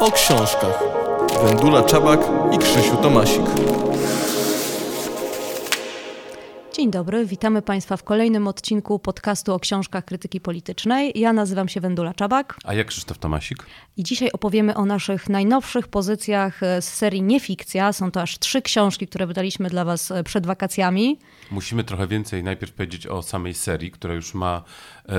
o książkach. Wendula Czabak i Krzysiu Tomasik. Dzień dobry, witamy Państwa w kolejnym odcinku podcastu o książkach krytyki politycznej. Ja nazywam się Wendula Czabak. A ja Krzysztof Tomasik. I dzisiaj opowiemy o naszych najnowszych pozycjach z serii Niefikcja. Są to aż trzy książki, które wydaliśmy dla Was przed wakacjami. Musimy trochę więcej najpierw powiedzieć o samej serii, która już ma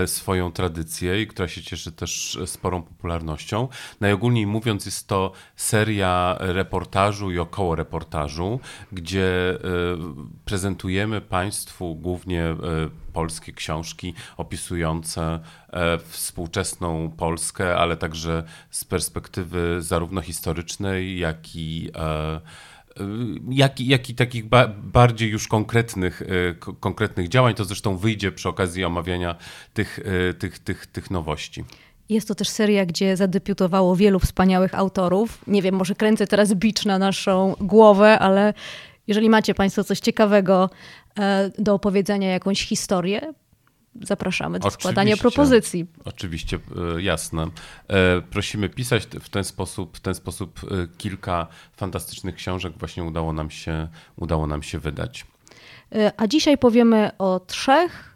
swoją tradycję i która się cieszy też sporą popularnością. Najogólniej mówiąc, jest to seria reportażu i około reportażu, gdzie e, prezentujemy Państwu głównie e, polskie książki opisujące współczesną Polskę, ale także z perspektywy zarówno historycznej, jak i jak, jak i takich ba bardziej już konkretnych, e, konkretnych działań. To zresztą wyjdzie przy okazji omawiania tych, e, tych, tych, tych nowości. Jest to też seria, gdzie zadebiutowało wielu wspaniałych autorów. Nie wiem, może kręcę teraz bicz na naszą głowę, ale jeżeli macie Państwo coś ciekawego e, do opowiedzenia, jakąś historię, zapraszamy do oczywiście, składania propozycji. Oczywiście, e, jasne. E, prosimy pisać w ten sposób, w ten sposób e, kilka fantastycznych książek właśnie udało nam się, udało nam się wydać. A dzisiaj powiemy o trzech.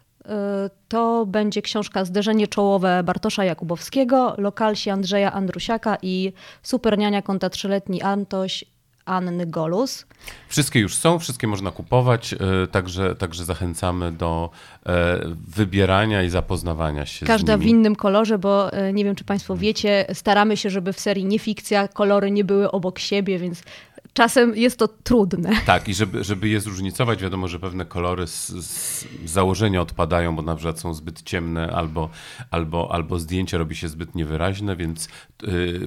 To będzie książka Zderzenie czołowe Bartosza Jakubowskiego, Lokalsi Andrzeja Andrusiaka i Superniania konta trzyletni Antoś Anny Golus. Wszystkie już są, wszystkie można kupować, e, także, także zachęcamy do e, wybierania i zapoznawania się Każda z nimi. w innym kolorze, bo e, nie wiem, czy Państwo wiecie, staramy się, żeby w serii nie fikcja kolory nie były obok siebie, więc czasem jest to trudne. Tak, i żeby, żeby je zróżnicować, wiadomo, że pewne kolory z, z założenia odpadają, bo na przykład są zbyt ciemne, albo, albo, albo zdjęcie robi się zbyt niewyraźne, więc y,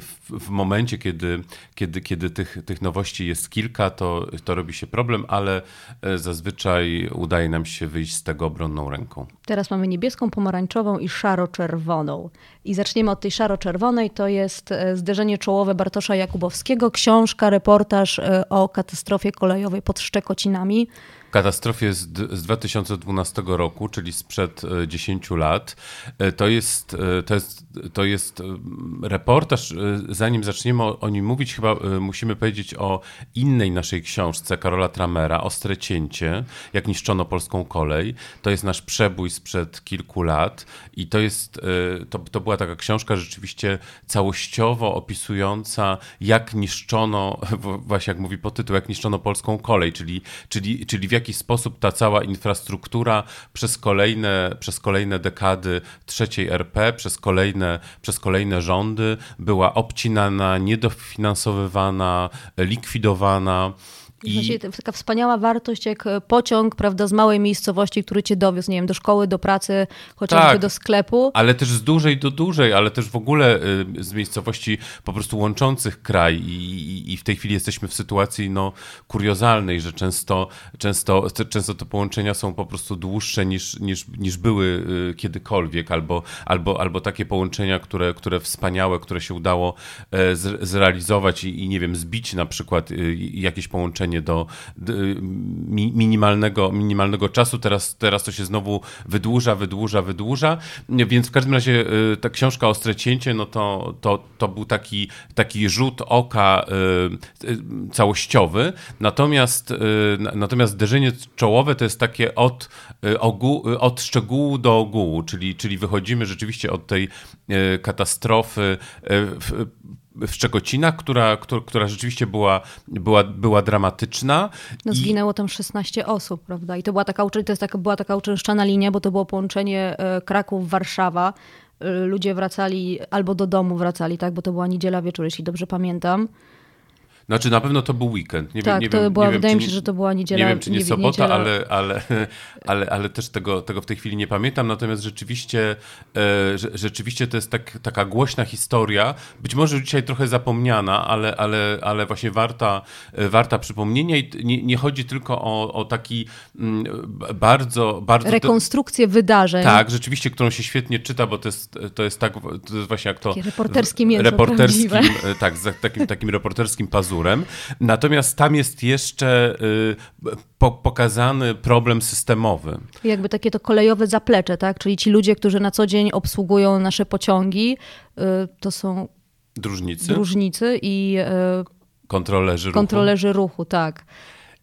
w, w momencie, kiedy, kiedy, kiedy tych, tych nowości jest kilka, to, to robi się problem, ale e, zazwyczaj udaje nam się wyjść z tego obronną ręką. Teraz mamy niebieską, pomarańczową i szaro-czerwoną. I zaczniemy od tej szaro-czerwonej. To jest e, zderzenie czołowe Bartosza Jakubowskiego, książka, reportaż e, o katastrofie kolejowej pod Szczekocinami katastrofie z, z 2012 roku, czyli sprzed 10 e, lat. E, to jest, to jest, to jest reportaż, zanim zaczniemy o, o nim mówić, chyba musimy powiedzieć o innej naszej książce Karola Tramera, Ostre Cięcie, jak niszczono polską kolej. To jest nasz przebój sprzed kilku lat i to jest, to, to była taka książka rzeczywiście całościowo opisująca, jak niszczono, właśnie jak mówi po tytuł, jak niszczono polską kolej, czyli, czyli, czyli w jaki sposób ta cała infrastruktura przez kolejne, przez kolejne dekady trzeciej RP, przez kolejne, przez kolejne rządy była obcinana, niedofinansowywana, likwidowana. I Właśnie taka wspaniała wartość jak e, pociąg, prawda, z małej miejscowości, który cię dowiózł, nie wiem, do szkoły, do pracy, chociażby tak, do sklepu. Ale też z dużej do dużej, ale też w ogóle y, z miejscowości po prostu łączących kraj i, i, i w tej chwili jesteśmy w sytuacji no, kuriozalnej, że często, często, często te połączenia są po prostu dłuższe niż, niż, niż były y, kiedykolwiek, albo, albo, albo takie połączenia, które, które wspaniałe, które się udało e, zrealizować i, i nie wiem, zbić na przykład y, jakieś połączenie do minimalnego, minimalnego czasu. Teraz, teraz to się znowu wydłuża, wydłuża, wydłuża. Więc w każdym razie y, ta książka Ostre Cięcie, no to, to, to był taki, taki rzut oka y, y, całościowy. Natomiast, natomiast zderzenie czołowe to jest takie od, od szczegółu do ogółu, czyli, czyli wychodzimy rzeczywiście od tej katastrofy w Szczekocinach, która, która, która rzeczywiście była, była, była dramatyczna. No, zginęło tam 16 osób, prawda? I to była taka, to jest taka, była taka uczęszczana linia, bo to było połączenie e, Kraków-Warszawa. E, ludzie wracali albo do domu wracali, tak? Bo to była niedziela wieczór, jeśli dobrze pamiętam. Znaczy na pewno to był weekend. Nie tak, wiem, nie to wiem, była, nie wydaje mi się, że to była niedziela. Nie wiem, czy nie, nie sobota, ale, ale, ale, ale też tego, tego w tej chwili nie pamiętam. Natomiast rzeczywiście, e, rzeczywiście to jest tak, taka głośna historia, być może dzisiaj trochę zapomniana, ale, ale, ale właśnie warta, e, warta przypomnienia i nie, nie chodzi tylko o, o taki mm, bardzo, bardzo... Rekonstrukcję wydarzeń. Tak, rzeczywiście, którą się świetnie czyta, bo to jest, to jest tak, to jest właśnie jak to... Takie reporterskim mięso Reporterskim, prawdziwe. tak, z takim, takim reporterskim pazurem Natomiast tam jest jeszcze y, po, pokazany problem systemowy. Jakby takie to kolejowe zaplecze, tak? Czyli ci ludzie, którzy na co dzień obsługują nasze pociągi, y, to są Dróżnicy, dróżnicy i e, kontrolerzy ruchu. kontrolerzy ruchu, tak.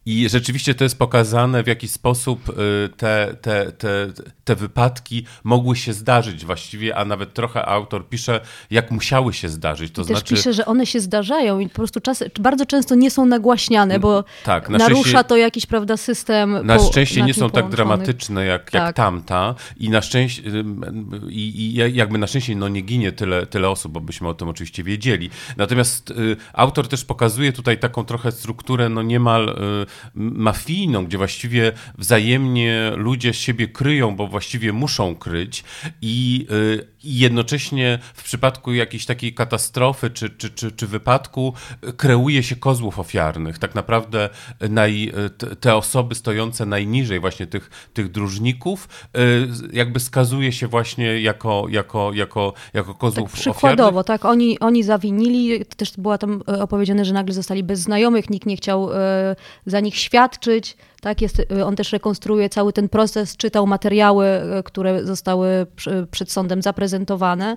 I rzeczywiście to jest pokazane, w jaki sposób y, te, te, te, te wypadki mogły się zdarzyć właściwie, a nawet trochę autor pisze, jak musiały się zdarzyć. To I znaczy, pisze, że one się zdarzają i po prostu czas, bardzo często nie są nagłaśniane, bo tak, na narusza szczęście- to jakiś prawda, system. Na po- szczęście nie są tak dramatyczne jak, jak Tak. tamta i na szczęście i, i jakby na szczęście no, nie ginie tyle, tyle osób, bo byśmy o tym oczywiście wiedzieli. Natomiast y, autor też pokazuje tutaj taką trochę strukturę no niemal y, mafijną, gdzie właściwie wzajemnie ludzie siebie kryją, bo właściwie muszą kryć i, y, i jednocześnie w przypadku jakiejś takiej katastrofy czy, czy, czy, czy wypadku y, kreuje się kozłów ofiarnych. Tak naprawdę y, naj, te- osoby stojące najniżej właśnie tych, tych dróżników jakby skazuje się właśnie jako, jako, jako, jako Tak kozłów przykładowo, ofiarnych. tak, oni, oni zawinili, też była tam opowiedziane, że nagle zostali bez znajomych, nikt nie chciał za nich świadczyć, tak, jest, e, on też rekonstruuje cały ten proces, czytał materiały, e, które zostały przed sądem zaprezentowane,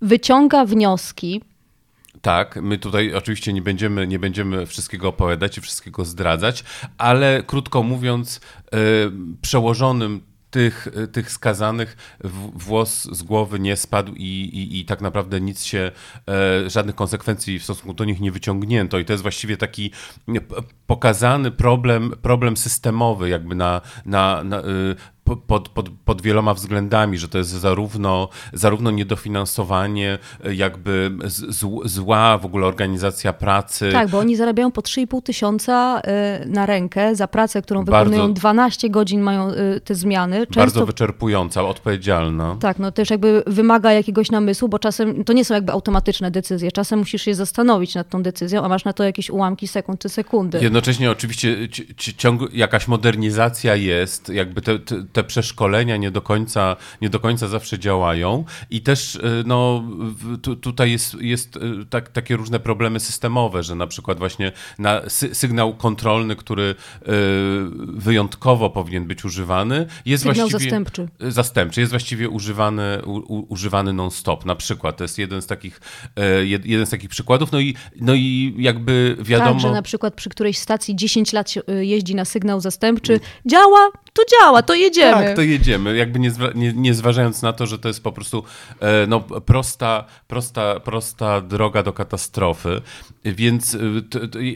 wyciąga wnioski, Tak, my tutaj oczywiście nie będziemy, nie będziemy wszystkiego opowiadać i wszystkiego zdradzać, ale krótko mówiąc, e, przełożonym tych, tych skazanych włos z głowy nie spadł i, i, i tak naprawdę nic się, e, żadnych konsekwencji w stosunku do nich nie wyciągnięto. I to jest właściwie taki e, pokazany problem, problem systemowy, jakby na, na, na y, pod, pod, pod wieloma względami, że to jest zarówno, zarówno niedofinansowanie, y, jakby z- zł- zła w ogóle organizacja pracy. tak, bo oni zarabiają po 3,5 tysiąca e, na rękę za pracę, którą Bardzo- wykonują 12 godzin mają e, te zmiany. Bardzo Często wyczerpująca, odpowiedzialna. Tak, no też jakby wymaga jakiegoś namysłu, bo czasem to nie są jakby automatyczne decyzje. Czasem musisz się zastanowić nad tą decyzją, a masz na to jakieś ułamki sekund czy sekundy. Jednocześnie oczywiście ci- ci- ciąg, jakaś modernizacja jest, jakby te, te, te przeszkolenia nie do, końca, nie do końca zawsze działają i też y, no, tu, tutaj jest, jest y, tak, takie różne problemy systemowe, że na przykład właśnie na sy, sygnał kontrolny, który y, wyjątkowo powinien być używany, jest Sygnał właściwie... zastępczy. Zastępczy, jest właściwie używany, u, u, używany non-stop na przykład. To jest jeden z takich, e, jed- jeden z takich przykładów. No i, no i jakby wiadomo... Tak, że na przykład przy którejś stacji 10 lat jeździ na sygnał zastępczy. Działa, to działa, to jedziemy. Tak, to jedziemy. Jakby nie, nie, nie zważając na to, że to jest po prostu e, no, prosta, prosta, prosta droga do katastrofy. Więc e,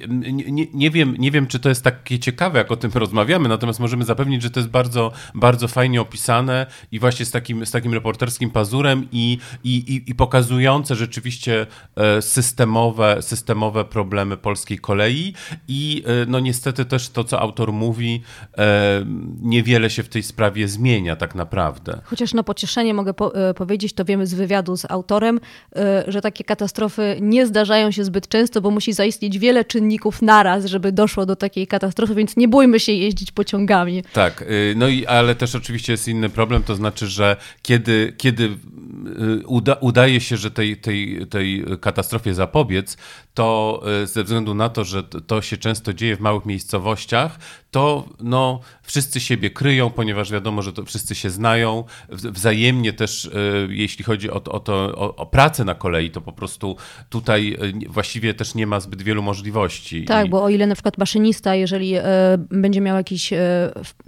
nie, nie, nie, wiem, nie wiem, czy to jest takie ciekawe, jak o tym rozmawiamy, natomiast możemy zapewnić, że to jest bardzo, bardzo fajnie opisane i właśnie z takim, z takim reporterskim pazurem i, i, i, i pokazujące rzeczywiście e, systemowe, systemowe problemy polskiej kolei i e, no niestety też to, co autor mówi, e, niewiele się w tej sprawie zmienia tak naprawdę. Chociaż na pocieszenie mogę po, y, powiedzieć, to wiemy z wywiadu z autorem, y, że takie katastrofy nie zdarzają się zbyt często, bo musi zaistnieć wiele czynników naraz, żeby doszło do takiej katastrofy, więc nie bójmy się jeździć pociągami. Tak, y, no i ale też oczywiście jest inny problem, to znaczy, że kiedy, kiedy y, uda, udaje się, że tej, tej, tej katastrofie zapobiec, to y, ze względu na to, że to się często dzieje w małych miejscowościach, to no, wszyscy siebie kryją, ponieważ wiadomo, że to wszyscy się znają. Wzajemnie też, y, jeśli chodzi o, o, to, o, o pracę na kolei, to po prostu tutaj nie- właściwie też nie ma zbyt wielu możliwości. Tak, I- bo o ile na przykład maszynista, jeżeli e, będzie miał jakiś, e,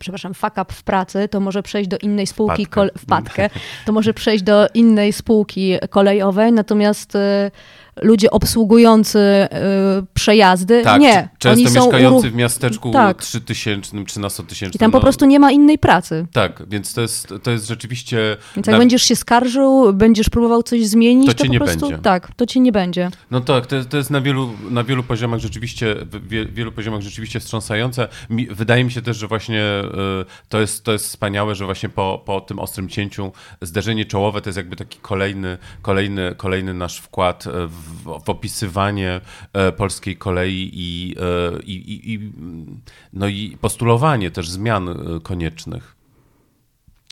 przepraszam, fuck up w pracy, to może przejść do innej spółki, Wpadkę. kol, wpadkę, to może przejść do innej spółki kolejowej, natomiast e, ludzie obsługujący e, przejazdy, Tak, nie. często oni są mieszkający w miasteczku Tak. 3000, 13-tysięcznym. I tam po prostu nie ma innej pracy. Tak, więc to jest, to jest rzeczywiście. Więc jak na- będziesz się skarżył, będziesz próbował coś zmienić, To to, cię po nie prostu będzie. tak, to ci nie będzie. No tak, to, to jest na wielu, na wielu poziomach rzeczywiście, w wie, wielu poziomach rzeczywiście wstrząsające. Mi, wydaje mi się też, że właśnie y, to, jest, to jest wspaniałe, że właśnie po, po tym ostrym cięciu zderzenie czołowe to jest jakby taki kolejny, kolejny, kolejny nasz wkład e, w, w opisywanie e, polskiej kolei i, e, i, i, i, no i postulowanie też zmian e, koniecznych.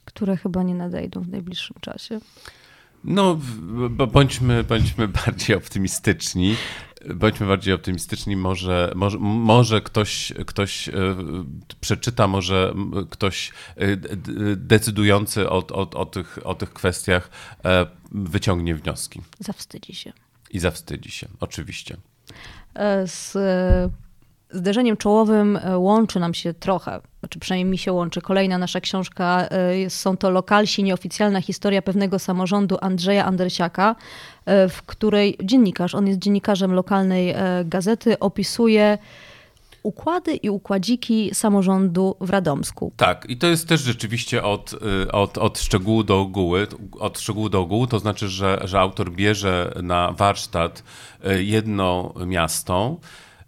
Które chyba nie nadejdą w najbliższym czasie. No, bądźmy, bądźmy bardziej optymistyczni. Bądźmy bardziej optymistyczni. Może, może, może ktoś, ktoś przeczyta, może ktoś decydujący o, o, o, tych, o tych kwestiach wyciągnie wnioski. Zawstydzi się. I zawstydzi się, oczywiście. E, z zderzeniem czołowym łączy nam się trochę, znaczy przynajmniej mi się łączy. Kolejna nasza książka, są to Lokalsi, nieoficjalna historia pewnego samorządu Andrzeja Andrysiaka, w której dziennikarz, on jest dziennikarzem lokalnej gazety, opisuje układy i układziki samorządu w Radomsku. Tak, i to jest też rzeczywiście od, y, od, od szczegółu do ogółu, od szczegółu do ogółu, to znaczy, że, że autor bierze na warsztat y, jedno miasto,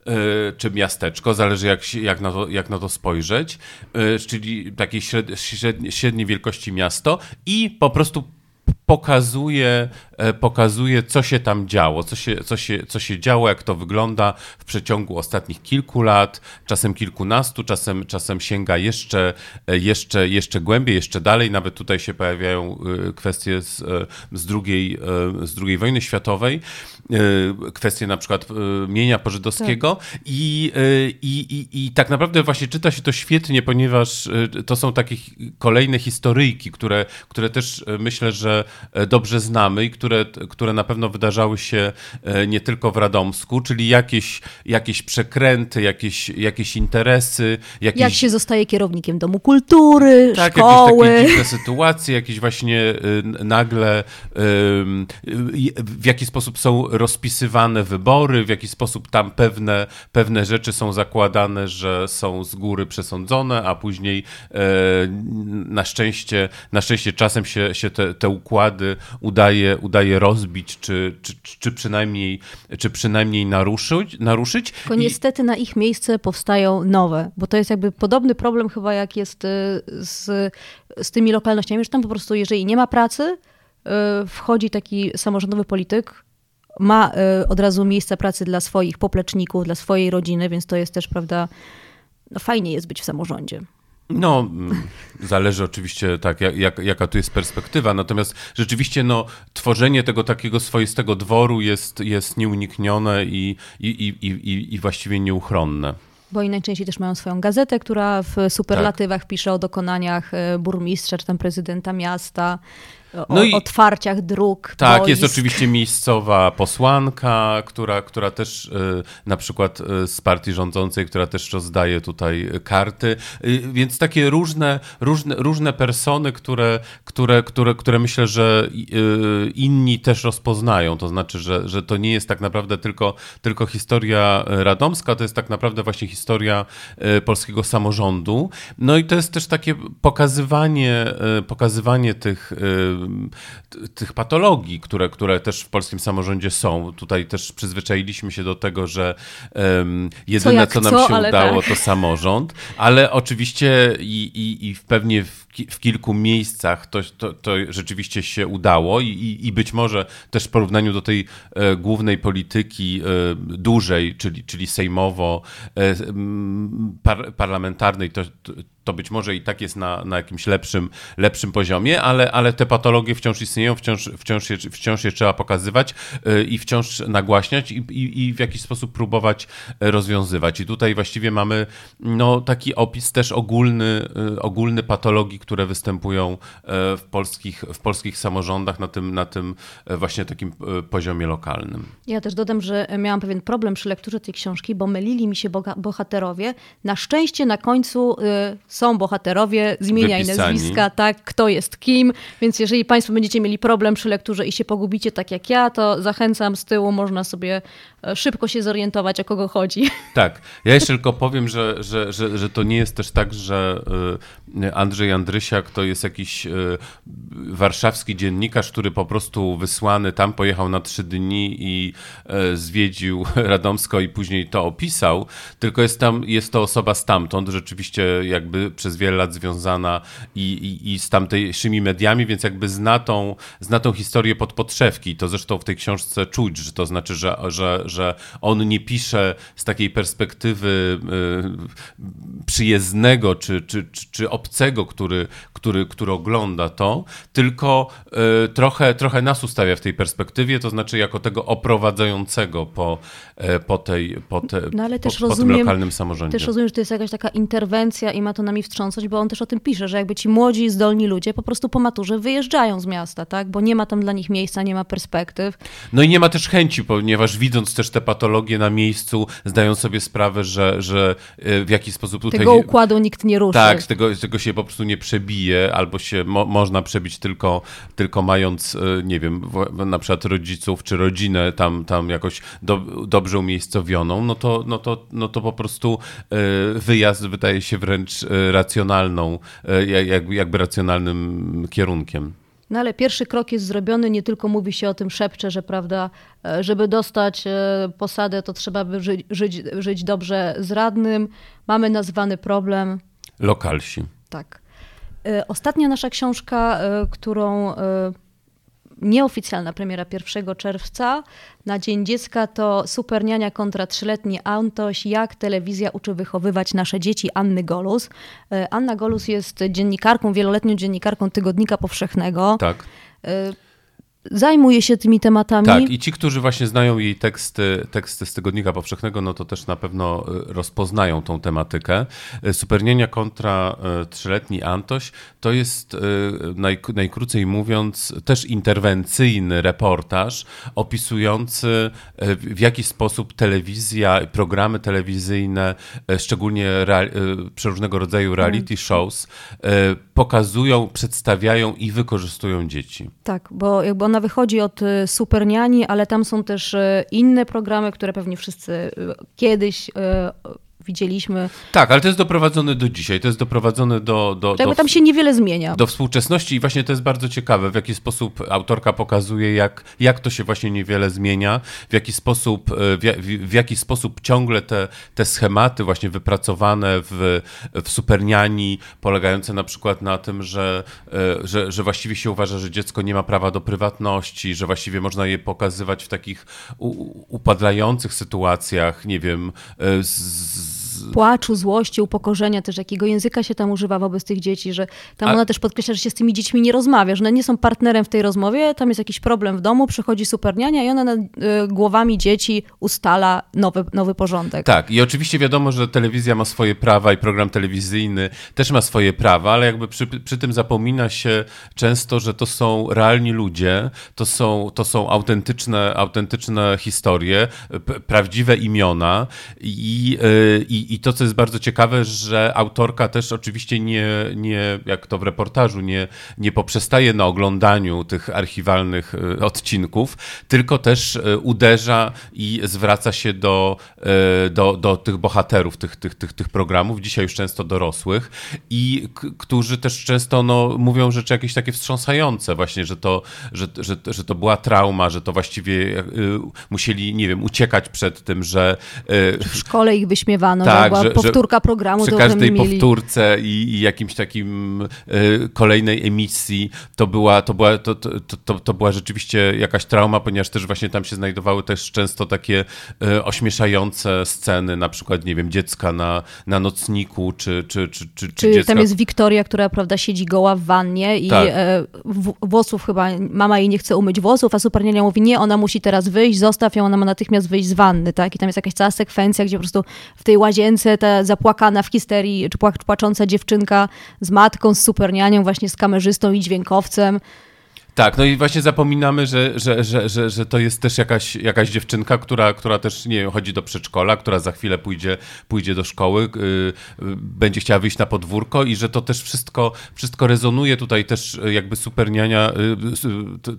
y, czy miasteczko, zależy jak, jak, na, to, jak na to spojrzeć, czyli takiej średniej, średniej wielkości miasto i po prostu pokazuje, e, pokazuje, co się tam działo, co się, co, się, co się działo, jak to wygląda w przeciągu ostatnich kilku lat, czasem kilkunastu, czasem, czasem sięga jeszcze, e, jeszcze, jeszcze głębiej, jeszcze dalej. Nawet tutaj się pojawiają e, kwestie z, z, drugiej, z drugiej wojny światowej, kwestie na przykład mienia pożydowskiego tak. I, i, i, i tak naprawdę właśnie czyta się to świetnie, ponieważ to są takie kolejne historyjki, które, które też myślę, że E, dobrze znamy i które, które na pewno wydarzały się e, nie tylko w Radomsku, czyli jakieś, jakieś przekręty, jakieś, jakieś interesy. Jakieś... Jak się zostaje kierownikiem domu kultury, tak, szkoły. jakieś takie dziwne sytuacje, jakieś właśnie e, nagle w jaki sposób są rozpisywane wybory, w jaki sposób tam pewne, pewne rzeczy są zakładane, że są z góry przesądzone, a później na szczęście, na szczęście czasem się, się te, te układy udaje, udaje rozbić, czy, czy, czy, przynajmniej, czy przynajmniej naruszyć. naruszyć. Tylko niestety na ich miejsce powstają nowe, bo to jest jakby podobny problem chyba jak jest y, z, z tymi lokalnościami, że tam po prostu jeżeli nie ma pracy, y, wchodzi taki samorządowy polityk, ma y, od razu miejsca pracy dla swoich popleczników, dla swojej rodziny, więc to jest też, prawda, no fajnie jest być w samorządzie. No, zależy oczywiście tak, jak, jak, jaka tu jest perspektywa, natomiast rzeczywiście no, tworzenie tego takiego swoistego dworu jest, jest nieuniknione i, i, i, i, i właściwie nieuchronne bo i najczęściej też mają swoją gazetę, która w superlatywach tak. pisze o dokonaniach e, burmistrza czy tam prezydenta miasta o no i, otwarciach dróg. Tak, boisk. jest oczywiście miejscowa posłanka, która, która też y, na przykład y, z partii rządzącej, która też rozdaje tutaj karty. Y, więc takie różne, różne, różne persony, które, które, które, które myślę, że inni też rozpoznają. To znaczy, że, że to nie jest tak naprawdę tylko, tylko historia radomska, to jest tak naprawdę właśnie historia polskiego samorządu. No i to jest też takie pokazywanie, pokazywanie tych tych patologii, które, które też w polskim samorządzie są. Tutaj też przyzwyczailiśmy się do tego, że um, jedyne, co, co nam co, się udało, tak. to samorząd, ale oczywiście i, i, i pewnie w, w kilku miejscach to, to, to, rzeczywiście się udało i, i być może też w porównaniu do tej e, głównej polityki e, dużej, czyli, czyli sejmowo, e, par, parlamentarnej, to, to być może i tak jest na, na jakimś lepszym, lepszym poziomie, ale, ale te patologie wciąż istnieją, wciąż, wciąż, je, wciąż je trzeba pokazywać y, i wciąż nagłaśniać i, i, i w jakiś sposób próbować y, rozwiązywać. I tutaj właściwie mamy no, taki opis też ogólny, y, ogólny patologii, które występują w polskich, w polskich samorządach na tym, na tym właśnie takim poziomie lokalnym. Ja też dodam, że miałam pewien problem przy lekturze tej książki, bo mylili mi się bohaterowie. Na szczęście na końcu są bohaterowie z imienia Wypisani. i nazwiska, tak, kto jest kim, więc jeżeli Państwo będziecie mieli problem przy lekturze i się pogubicie tak jak ja, to zachęcam z tyłu, można sobie szybko się zorientować, o kogo chodzi. Tak, ja jeszcze tylko powiem, że, że, że, że to nie jest też tak, że e, Andrzej Andrysiak to jest jakiś e, warszawski dziennikarz, który po prostu wysłany tam pojechał na trzy dni i zwiedził Radomsko i później to opisał, tylko jest tam, jest to osoba stamtąd, rzeczywiście jakby przez wiele lat związana i, i, i z tamtejszymi mediami, więc jakby zna tą, zna tą historię pod podszewki. To zresztą w tej książce czuć, że to znaczy, że, że, że on nie pisze z takiej perspektywy y, przyjezdnego czy, czy, czy, czy obcego, który, który, który ogląda to, tylko y, trochę, trochę nas ustawia w tej perspektywie, to znaczy jako tego oprowadzającego po, y, po, tej, po, te, no, ale po, też po rozumiem, tym lokalnym samorządzie. Też rozumiem, że to jest jakaś taka interwencja i ma to na czasami wstrząsnąć, bo on też o tym pisze, że jakby ci młodzi, zdolni ludzie po prostu po maturze wyjeżdżają z miasta, tak? Bo nie ma tam dla nich miejsca, nie ma perspektyw. No i nie ma też chęci, ponieważ widząc też te patologie na miejscu, zdają sobie sprawę, że, że e, w jakiś sposób tutaj... Tego układu nikt nie ruszy. Tak, tego, tego się po prostu nie przebije, albo się mo można przebić tylko, tylko mając, e, nie wiem, na przykład rodziców czy rodzinę tam, tam jakoś do, dobrze umiejscowioną, no to, no, to, no to po prostu e, wyjazd wydaje się wręcz racjonalną, jakby, jakby racjonalnym kierunkiem. No ale pierwszy krok jest zrobiony, nie tylko mówi się o tym, szepcze, że prawda, żeby dostać posadę, to trzeba by żyć, żyć, żyć dobrze z radnym. Mamy nazwany problem. Lokalsi. Tak. Ostatnia nasza książka, którą nieoficjalna premiera 1 czerwca. Na Dzień Dziecka to Superniania kontra trzyletni Antoś, jak telewizja uczy wychowywać nasze dzieci Anny Golus. E, Anna Golus jest dziennikarką, wieloletnią dziennikarką Tygodnika Powszechnego. Tak. Zajmuje się tymi tematami. Tak, i ci, którzy właśnie znają jej teksty, teksty z Tygodnika Powszechnego, no to też na pewno e, rozpoznają tą tematykę. E, Supernienia kontra e, trzyletni Antoś to jest naj, najkrócej mówiąc też interwencyjny reportaż opisujący w jaki sposób telewizja, programy telewizyjne, szczególnie przeróżnego rodzaju reality shows pokazują, przedstawiają i wykorzystują dzieci. Tak, bo jakby ona wychodzi od y, Superniani, ale tam są też y, inne programy, które pewnie wszyscy y, kiedyś widzieliśmy. Tak, ale to jest doprowadzone do dzisiaj, to jest doprowadzone do... do, do tam się niewiele zmienia. Do współczesności i właśnie to jest bardzo ciekawe, w jaki sposób autorka pokazuje, jak, jak to się właśnie niewiele zmienia, w jaki sposób, e, w, w jaki sposób ciągle te, te schematy właśnie wypracowane w, w Superniani, polegające na przykład na tym, że, e, że, że właściwie się uważa, że dziecko nie ma prawa do prywatności, że właściwie można je pokazywać w takich upadlających sytuacjach, nie wiem, e, z, płaczu, złości, upokorzenia też, jakiego języka się tam używa wobec tych dzieci, że tam A... ona też podkreśla, że się z tymi dziećmi nie rozmawia, że one nie są partnerem w tej rozmowie, tam jest jakiś problem w domu, przychodzi superniania i ona nad y, głowami dzieci ustala nowy, nowy porządek. Tak, i oczywiście wiadomo, że telewizja ma swoje prawa i program telewizyjny też ma swoje prawa, ale jakby przy, przy tym zapomina się często, że to są realni ludzie, to są, to są autentyczne, autentyczne historie, prawdziwe imiona i, i, i to, co jest bardzo ciekawe, że autorka też oczywiście nie, nie jak to w reportażu, nie, nie poprzestaje na oglądaniu tych archiwalnych e, odcinków, tylko też e, uderza i zwraca się do, e, do, do tych bohaterów tych, tych, tych, tych programów, dzisiaj już często dorosłych, i którzy też często no, mówią rzeczy jakieś takie wstrząsające, właśnie, że to, że, że, że to była trauma, że to właściwie musieli, nie wiem, uciekać przed tym, że. W szkole ich wyśmiewano. Tak, tak, była że, powtórka programu. Przy każdej powtórce i, i, jakimś takim y, kolejnej emisji to była, to, była, to, to, to, to, była rzeczywiście jakaś trauma, ponieważ też właśnie tam się znajdowały też często takie y, ośmieszające sceny, na przykład, nie wiem, dziecka na, na nocniku, czy, czy, czy, czy, czy dziecka... Tam jest Wiktoria, która, prawda, siedzi goła w wannie i tak. e, włosów chyba, mama jej nie chce umyć włosów, a superniania mówi, nie, ona musi teraz wyjść, zostaw ją, ona ma natychmiast wyjść z wanny, tak? I tam jest jakaś cała sekwencja, gdzie po prostu w tej łazience ta zapłakana w histerii, czy płacząca dziewczynka z matką, z supernianią, właśnie z kamerzystą i dźwiękowcem. Tak, no i właśnie zapominamy, że, że, że, że, że to jest też jakaś, jakaś dziewczynka, która, która też nie wiem, chodzi do przedszkola, która za chwilę pójdzie, pójdzie do szkoły, yy, będzie chciała wyjść na podwórko i że to też wszystko, wszystko rezonuje tutaj też jakby superniania, yy,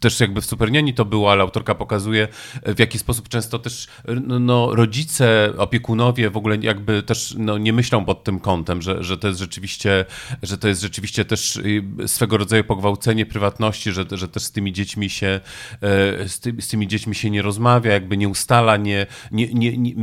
też jakby w superniani to było, ale autorka pokazuje w jaki sposób często też no, no, rodzice, opiekunowie w ogóle jakby też no, nie myślą pod tym kątem, że, że to jest rzeczywiście, że to jest rzeczywiście też swego rodzaju pogwałcenie prywatności że, że też z tymi dziećmi się e, z, ty, z tymi dziećmi się nie rozmawia, jakby nie ustala, nie, nie, nie,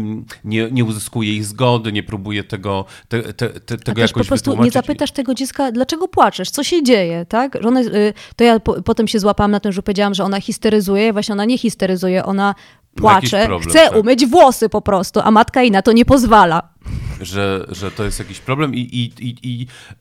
nie, nie uzyskuje ich zgody, nie próbuje tego, te, te, te, tego jakoś po prostu nie zapytasz tego dziecka, dlaczego płaczesz, co się dzieje, tak? Że ona, y, to ja po, potem się złapałam na tym, że powiedziałam, że ona histeryzuje, właśnie ona nie histeryzuje, ona płacze, problem, chce tak. umyć włosy po prostu, a matka jej na to nie pozwala. Że, że to jest jakiś problem i, i, i,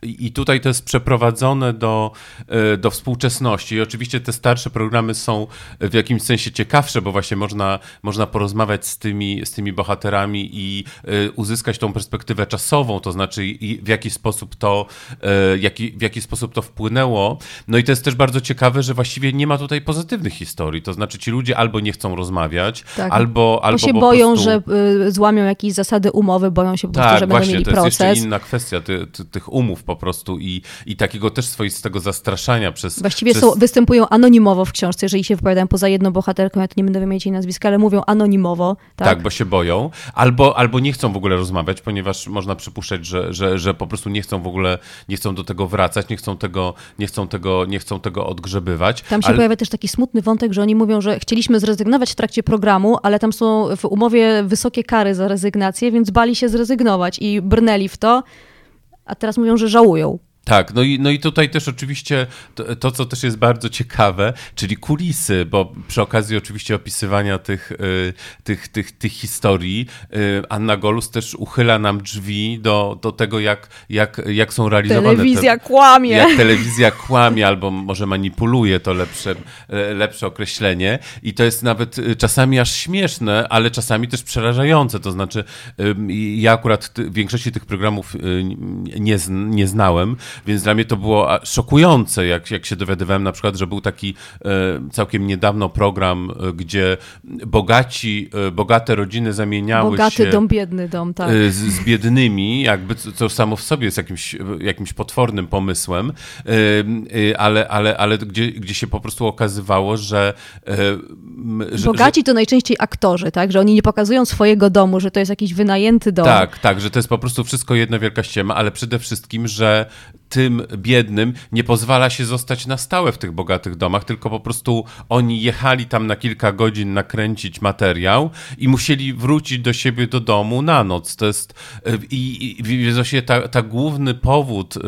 i, i tutaj to jest przeprowadzone do, e, do współczesności. I oczywiście te starsze programy są w jakimś sensie ciekawsze, bo właśnie można, można porozmawiać z tymi, z tymi bohaterami i e, uzyskać tą perspektywę czasową, to znaczy w jaki sposób to, e, jaki, w jaki sposób to wpłynęło. No i to jest też bardzo ciekawe, że właściwie nie ma tutaj pozytywnych historii, to znaczy ci ludzie albo nie chcą rozmawiać, tak. albo, albo bo się boją, prostu... że y, złamią jakieś zasady umowy, boją się po prostu, tak, że właśnie, będą mieli to proces. jest jeszcze inna kwestia ty, ty, tych umów po prostu i, i takiego też swoistego zastraszania przez... Właściwie przez... Są, występują anonimowo w książce, jeżeli się wypowiadają poza jedną bohaterką, ja to nie będę wymieniać jej nazwiska, ale mówią anonimowo. Tak? tak, bo się boją, albo, albo nie chcą w ogóle rozmawiać, ponieważ można przypuszczać, że, że, że po prostu nie chcą w ogóle, nie chcą do tego wracać, nie chcą tego, nie chcą tego, nie chcą tego odgrzebywać. Tam się ale... pojawia też taki smutny wątek, że oni mówią, że chcieliśmy zrezygnować w trakcie programu, ale tam są w umowie wysokie kary za rezygnację, więc bali się zrezygnować i brnęli w to, a teraz mówią, że żałują. Tak, no i, no i tutaj też oczywiście to, to, co też jest bardzo ciekawe, czyli kulisy, bo przy okazji oczywiście opisywania tych, y, tych, tych, tych historii, y, Anna Golus też uchyla nam drzwi do, do tego, jak, jak, jak są realizowane. Telewizja te, kłamie. Jak telewizja kłamie, albo może manipuluje, to lepsze, e, lepsze określenie. I to jest nawet y, czasami aż śmieszne, ale czasami też przerażające. To znaczy, ja akurat w większości tych programów nie, nie znałem, więc dla mnie to było szokujące, jak, jak się dowiadywałem na przykład, że był taki e, całkiem niedawno program, e, gdzie bogaci, e, bogate rodziny zamieniały Bogaty się... Bogaty dom, biedny dom, tak. Z, z biednymi, jakby co samo w sobie jest jakimś, jakimś potwornym pomysłem, ale, ale, ale gdzie, gdzie się po prostu okazywało, że... że Bogaci to najczęściej aktorzy, tak? Że oni nie pokazują swojego domu, że to jest jakiś wynajęty dom. Tak, tak, że to jest po prostu wszystko jedna wielka ściema, ale przede wszystkim, że tym biednym nie pozwala się zostać na stałe w tych bogatych domach, tylko po prostu oni jechali tam na kilka godzin nakręcić materiał i musieli wrócić do siebie do domu na noc. To jest e, i, i właśnie ta, ta główny powód e,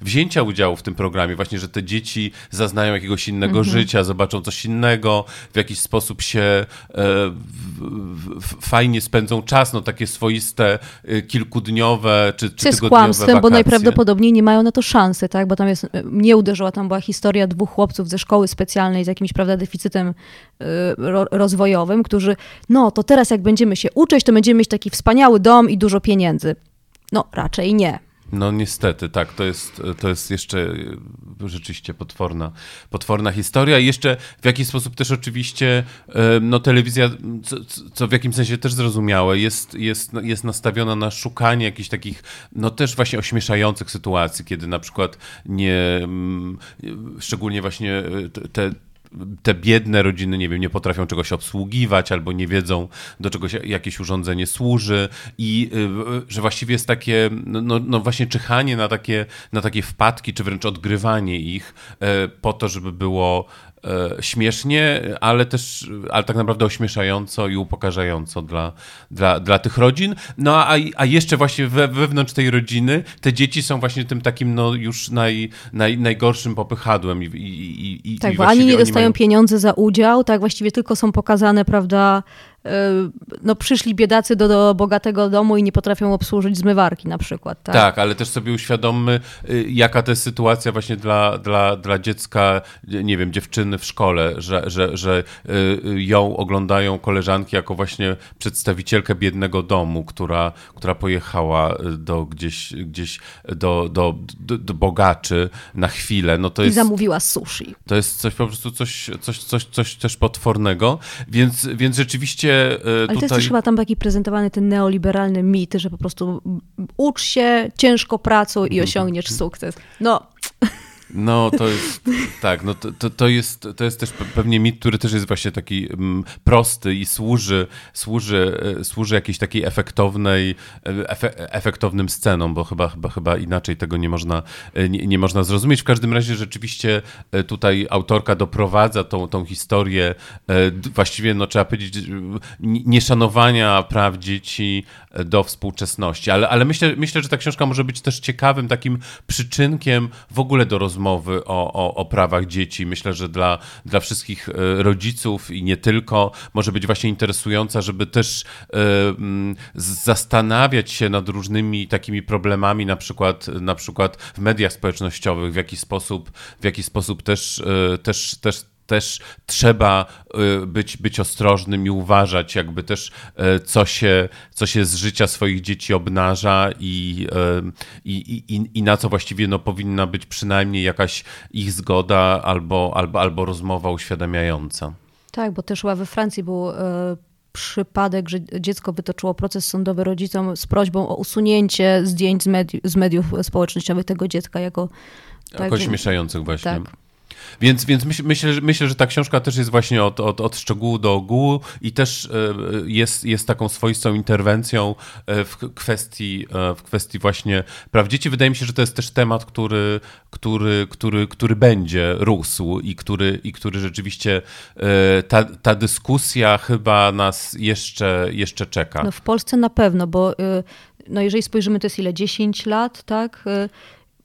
wzięcia udziału w tym programie, właśnie, że te dzieci zaznają jakiegoś innego mhm. życia, zobaczą coś innego, w jakiś sposób się e, w, w, fajnie spędzą czas, no takie swoiste kilkudniowe czy, czy jest kłamstwem, wakacje. bo najprawdopodobniej nie mają na to szansy, tak? Bo tam jest, mnie uderzyła, tam była historia dwóch chłopców ze szkoły specjalnej z jakimś, prawda, deficytem y, rozwojowym, którzy, no to teraz jak będziemy się uczyć, to będziemy mieć taki wspaniały dom i dużo pieniędzy. No, raczej nie. No niestety, tak, to jest, to jest jeszcze rzeczywiście potworna, potworna historia. I jeszcze w jakiś sposób też oczywiście no telewizja, co, co w jakimś sensie też zrozumiałe, jest, jest, jest nastawiona na szukanie jakichś takich, no też właśnie ośmieszających sytuacji, kiedy na przykład nie, szczególnie właśnie te te biedne rodziny, nie wiem, nie potrafią czegoś obsługiwać albo nie wiedzą, do czego jakieś urządzenie służy i y, że właściwie jest takie, no, no, no właśnie czyhanie na takie, na takie wpadki, czy wręcz odgrywanie ich e, po to, żeby było śmiesznie, ale też, ale tak naprawdę ośmieszająco i upokarzająco dla, dla, dla tych rodzin. No a, a jeszcze właśnie we, wewnątrz tej rodziny te dzieci są właśnie tym takim no już naj, naj, najgorszym popychadłem. I, i, i, tak, i bo ani nie dostają mają... pieniądze za udział, tak właściwie tylko są pokazane, prawda, E, no, przyszli biedacy do, do, bogatego domu i nie potrafią obsłużyć zmywarki na przykład. Tak? tak, ale też sobie uświadommy, y, jaka to jest sytuacja właśnie dla, dla, dla dziecka, nie wiem, dziewczyny w szkole, że, że, że y, ją oglądają koleżanki jako właśnie przedstawicielkę biednego domu, która, która pojechała do gdzieś, gdzieś do, do, do, do bogaczy na chwilę. No to I jest, zamówiła sushi. To jest coś po prostu coś, coś, coś, coś też potwornego, więc, więc rzeczywiście Ale tutaj... to jest też chyba tam taki prezentowany ten neoliberalny mit, że po prostu ucz się, ciężko pracuj i osiągniesz sukces. No, no, to jest, tak, no to, to, to, jest, to jest też pewnie mit, który też jest właśnie taki mm, prosty i służy, służy, e, służy jakiejś takiej efektownej, e, efe, efektownym scenom, bo chyba, chyba, chyba inaczej tego nie można, e, nie, nie, można zrozumieć. W każdym razie rzeczywiście tutaj autorka doprowadza tą, tą historię właściwie, no trzeba powiedzieć, nieszanowania praw dzieci do współczesności, ale, ale myślę, myślę, że ta książka może być też ciekawym takim przyczynkiem w ogóle do rozumienia rozmowy o, o, o prawach dzieci. Myślę, że dla, dla wszystkich e, rodziców i nie tylko może być właśnie interesująca, żeby też e, mm, zastanawiać się nad różnymi takimi problemami, na przykład, na przykład w mediach społecznościowych, w jaki sposób, w jaki sposób też, e, też, też też trzeba y, być, być ostrożnym i uważać, jakby też y, co się, co się z życia swoich dzieci obnaża i, y, i, i, i na co właściwie no, powinna być przynajmniej jakaś ich zgoda albo, albo, albo rozmowa uświadamiająca. Tak, bo też we Francji był przypadek, że dziecko wytoczyło proces sądowy rodzicom z prośbą o usunięcie zdjęć z, medi z mediów społecznościowych tego dziecka jako... Tak, jako śmieszających właśnie. Tak. Więc, więc myśl, myślę, że, myślę, że ta książka też jest właśnie od, od, od szczegółu do ogółu i też e, jest, jest taką swoistą interwencją e, w kwestii, e, w kwestii właśnie praw dzieci. Wydaje mi się, że to jest też temat, który, który, który, który będzie rósł i który, i który rzeczywiście ta, ta dyskusja chyba nas jeszcze, jeszcze czeka. No w Polsce na pewno, bo no jeżeli spojrzymy, to jest ile? 10 lat, tak?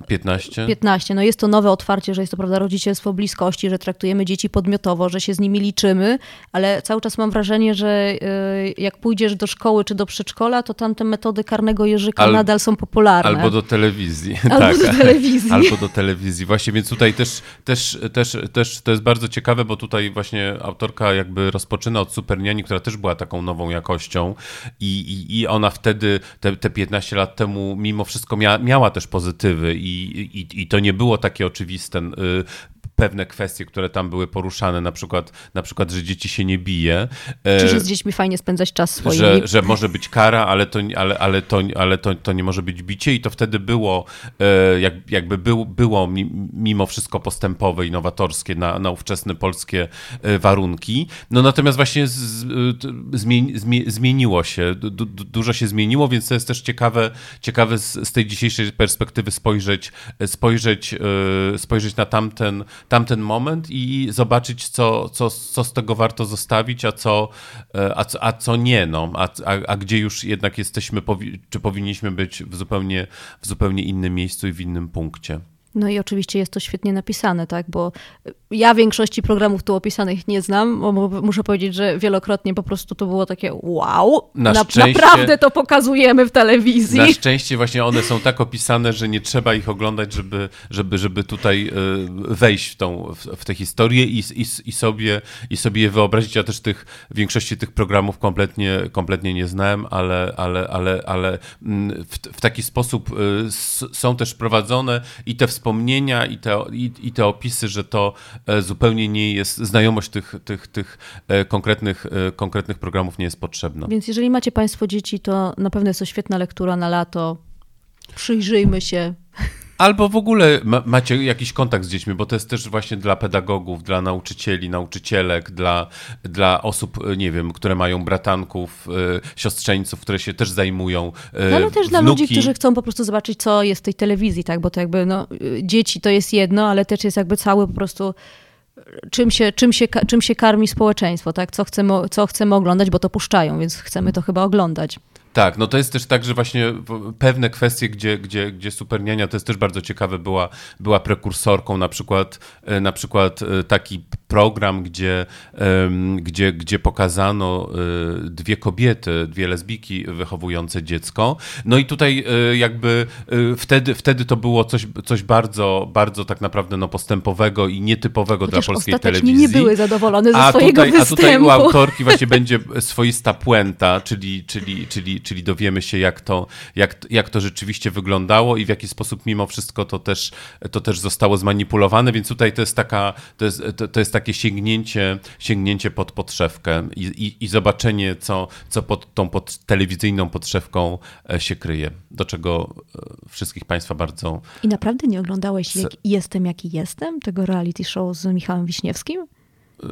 15? 15. No jest to nowe otwarcie, że jest to prawda rodzicielstwo bliskości, że traktujemy dzieci podmiotowo, że się z nimi liczymy, ale cały czas mam wrażenie, że y, jak pójdziesz do szkoły czy do przedszkola, to tam te metody karnego jeżyka Al, nadal są popularne. Albo do telewizji. Albo tak. do telewizji. Albo do telewizji. Właśnie, więc tutaj też, też, też, też to jest bardzo ciekawe, bo tutaj właśnie autorka jakby rozpoczyna od Superniani, która też była taką nową jakością i, i, i ona wtedy, te, te 15 lat temu, mimo wszystko mia, miała też pozytywy i, i, i to nie było takie oczywiste. Pewne kwestie, które tam były poruszane, na przykład, na przykład że dzieci się nie bije. Czy że z dziećmi fajnie spędzać czas swoimi. Że, że może być kara, ale, to, ale, ale, to, ale to, to nie może być bicie i to wtedy było, e, jak, jakby był, było mimo wszystko postępowe, innowatorskie na, na ówczesne polskie e, warunki. No natomiast właśnie z, zmieni, zmieniło się, du, dużo się zmieniło, więc to jest też ciekawe, ciekawe z, z tej dzisiejszej perspektywy spojrzeć, spojrzeć, e, spojrzeć na tamten tamten moment i zobaczyć, co, co, co z tego warto zostawić, a co, e, a, a co nie, no, a, a, a gdzie już jednak jesteśmy, czy powinniśmy być w zupełnie, w zupełnie innym miejscu i w innym punkcie. No i oczywiście jest to świetnie napisane, tak, bo ja większości programów tu opisanych nie znam, bo muszę powiedzieć, że wielokrotnie po prostu to było takie wow, na na, naprawdę to pokazujemy w telewizji. Na szczęście właśnie one są tak opisane, że nie trzeba ich oglądać, żeby, żeby, żeby tutaj e, wejść w, tą, w, tę historię i, i, i, sobie, i sobie je wyobrazić. Ja też tych, większości tych programów kompletnie, kompletnie nie znałem, ale, ale, ale, ale mm, w, w taki sposób e, są też prowadzone i te wspomnienia i te, i, i te opisy, że to e, zupełnie nie jest, znajomość tych, tych, tych e, konkretnych, e, konkretnych programów nie jest potrzebna. Więc jeżeli macie Państwo dzieci, to na pewno jest to świetna lektura na lato. Przyjrzyjmy się Albo w ogóle ma, macie jakiś kontakt z dziećmi, bo to jest też właśnie dla pedagogów, dla nauczycieli, nauczycielek, dla, dla osób, e, nie wiem, które mają bratanków, y, siostrzeńców, które się też zajmują. Y, no, ale też wnuki. dla ludzi, którzy chcą po prostu zobaczyć, co jest w tej telewizji, tak? Bo to jakby, no, dzieci to jest jedno, ale też jest jakby cały po prostu czym się, czym się, czym się karmi społeczeństwo, tak? Co chcemy, co chcemy oglądać, bo to puszczają, więc chcemy to chyba oglądać. Tak, no to jest też tak, że właśnie pewne kwestie, gdzie, gdzie, gdzie Superniania, to jest też bardzo ciekawe, była, była prekursorką, na przykład, e, na przykład e, taki program, gdzie, gdzie, gdzie pokazano e, dwie kobiety, dwie lesbijki wychowujące dziecko. No i tutaj jakby wtedy, wtedy to było coś, coś bardzo, bardzo tak naprawdę no, postępowego i nietypowego Chociaż dla polskiej telewizji. nie były zadowolone ze a swojego tutaj, występu. A tutaj u autorki właśnie będzie swoista puenta, czyli, czyli, czyli czyli dowiemy się, jak to, jak, jak to rzeczywiście wyglądało i w jaki sposób mimo wszystko to też, to też zostało zmanipulowane, więc tutaj to jest, taka, to jest, to, to jest takie sięgnięcie, sięgnięcie pod podszewkę i, i, i zobaczenie, co, co pod tą pod telewizyjną podszewką e, się kryje, do czego e, wszystkich Państwa bardzo... I naprawdę nie oglądałeś jak Jestem jaki jestem, tego reality show z Michałem Wiśniewskim?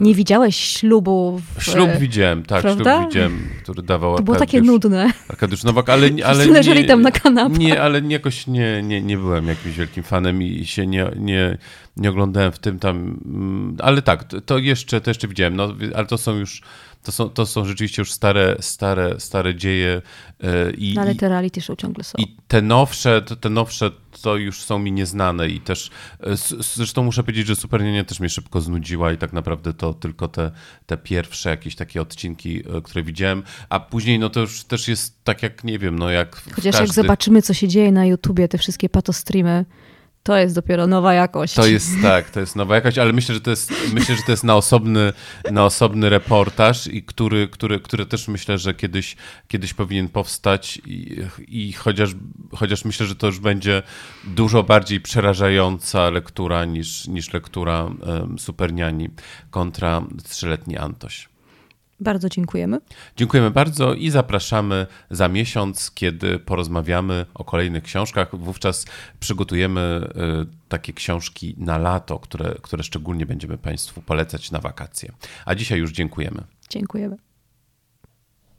Nie widziałeś ślubu? W, ślub widziałem, tak, prawda? ślub widziałem, który dawał To było takie nudne. Arkadiusz Nowak, ale, ale leżeli tam na kanapie. Nie, ale jakoś nie, nie, nie byłem jakimś wielkim fanem i się nie, nie, nie oglądałem w tym tam, mm, ale tak, to jeszcze, to jeszcze widziałem, no, ale to są już, to są, to są rzeczywiście już stare, stare, stare dzieje e, i, No, ale te reality show ciągle są. i te nowsze, te, te nowsze to już są mi nieznane i też e, zresztą muszę powiedzieć, że Super Niania też mnie szybko znudziła i tak naprawdę to tylko te, te pierwsze jakieś takie odcinki, e, które widziałem, a później no to już też jest tak jak, nie wiem, no jak Chociaż jak każdych- zobaczymy, co się dzieje na YouTubie, te wszystkie patostreamy, to jest dopiero nowa jakość. To jest tak, to jest nowa jakaś, ale myślę, że to jest, myślę, że to jest na osobny, na osobny reportaż i który, który, który też myślę, że kiedyś, kiedyś powinien powstać i, i chociaż, chociaż myślę, że to już będzie dużo bardziej przerażająca lektura niż, niż lektura um, Superniani kontra trzyletni Antoś. Bardzo dziękujemy. Dziękujemy bardzo i zapraszamy za miesiąc, kiedy porozmawiamy o kolejnych książkach. Wówczas przygotujemy y, takie książki na lato, które, które szczególnie będziemy Państwu polecać na wakacje. A dzisiaj już dziękujemy. Dziękujemy.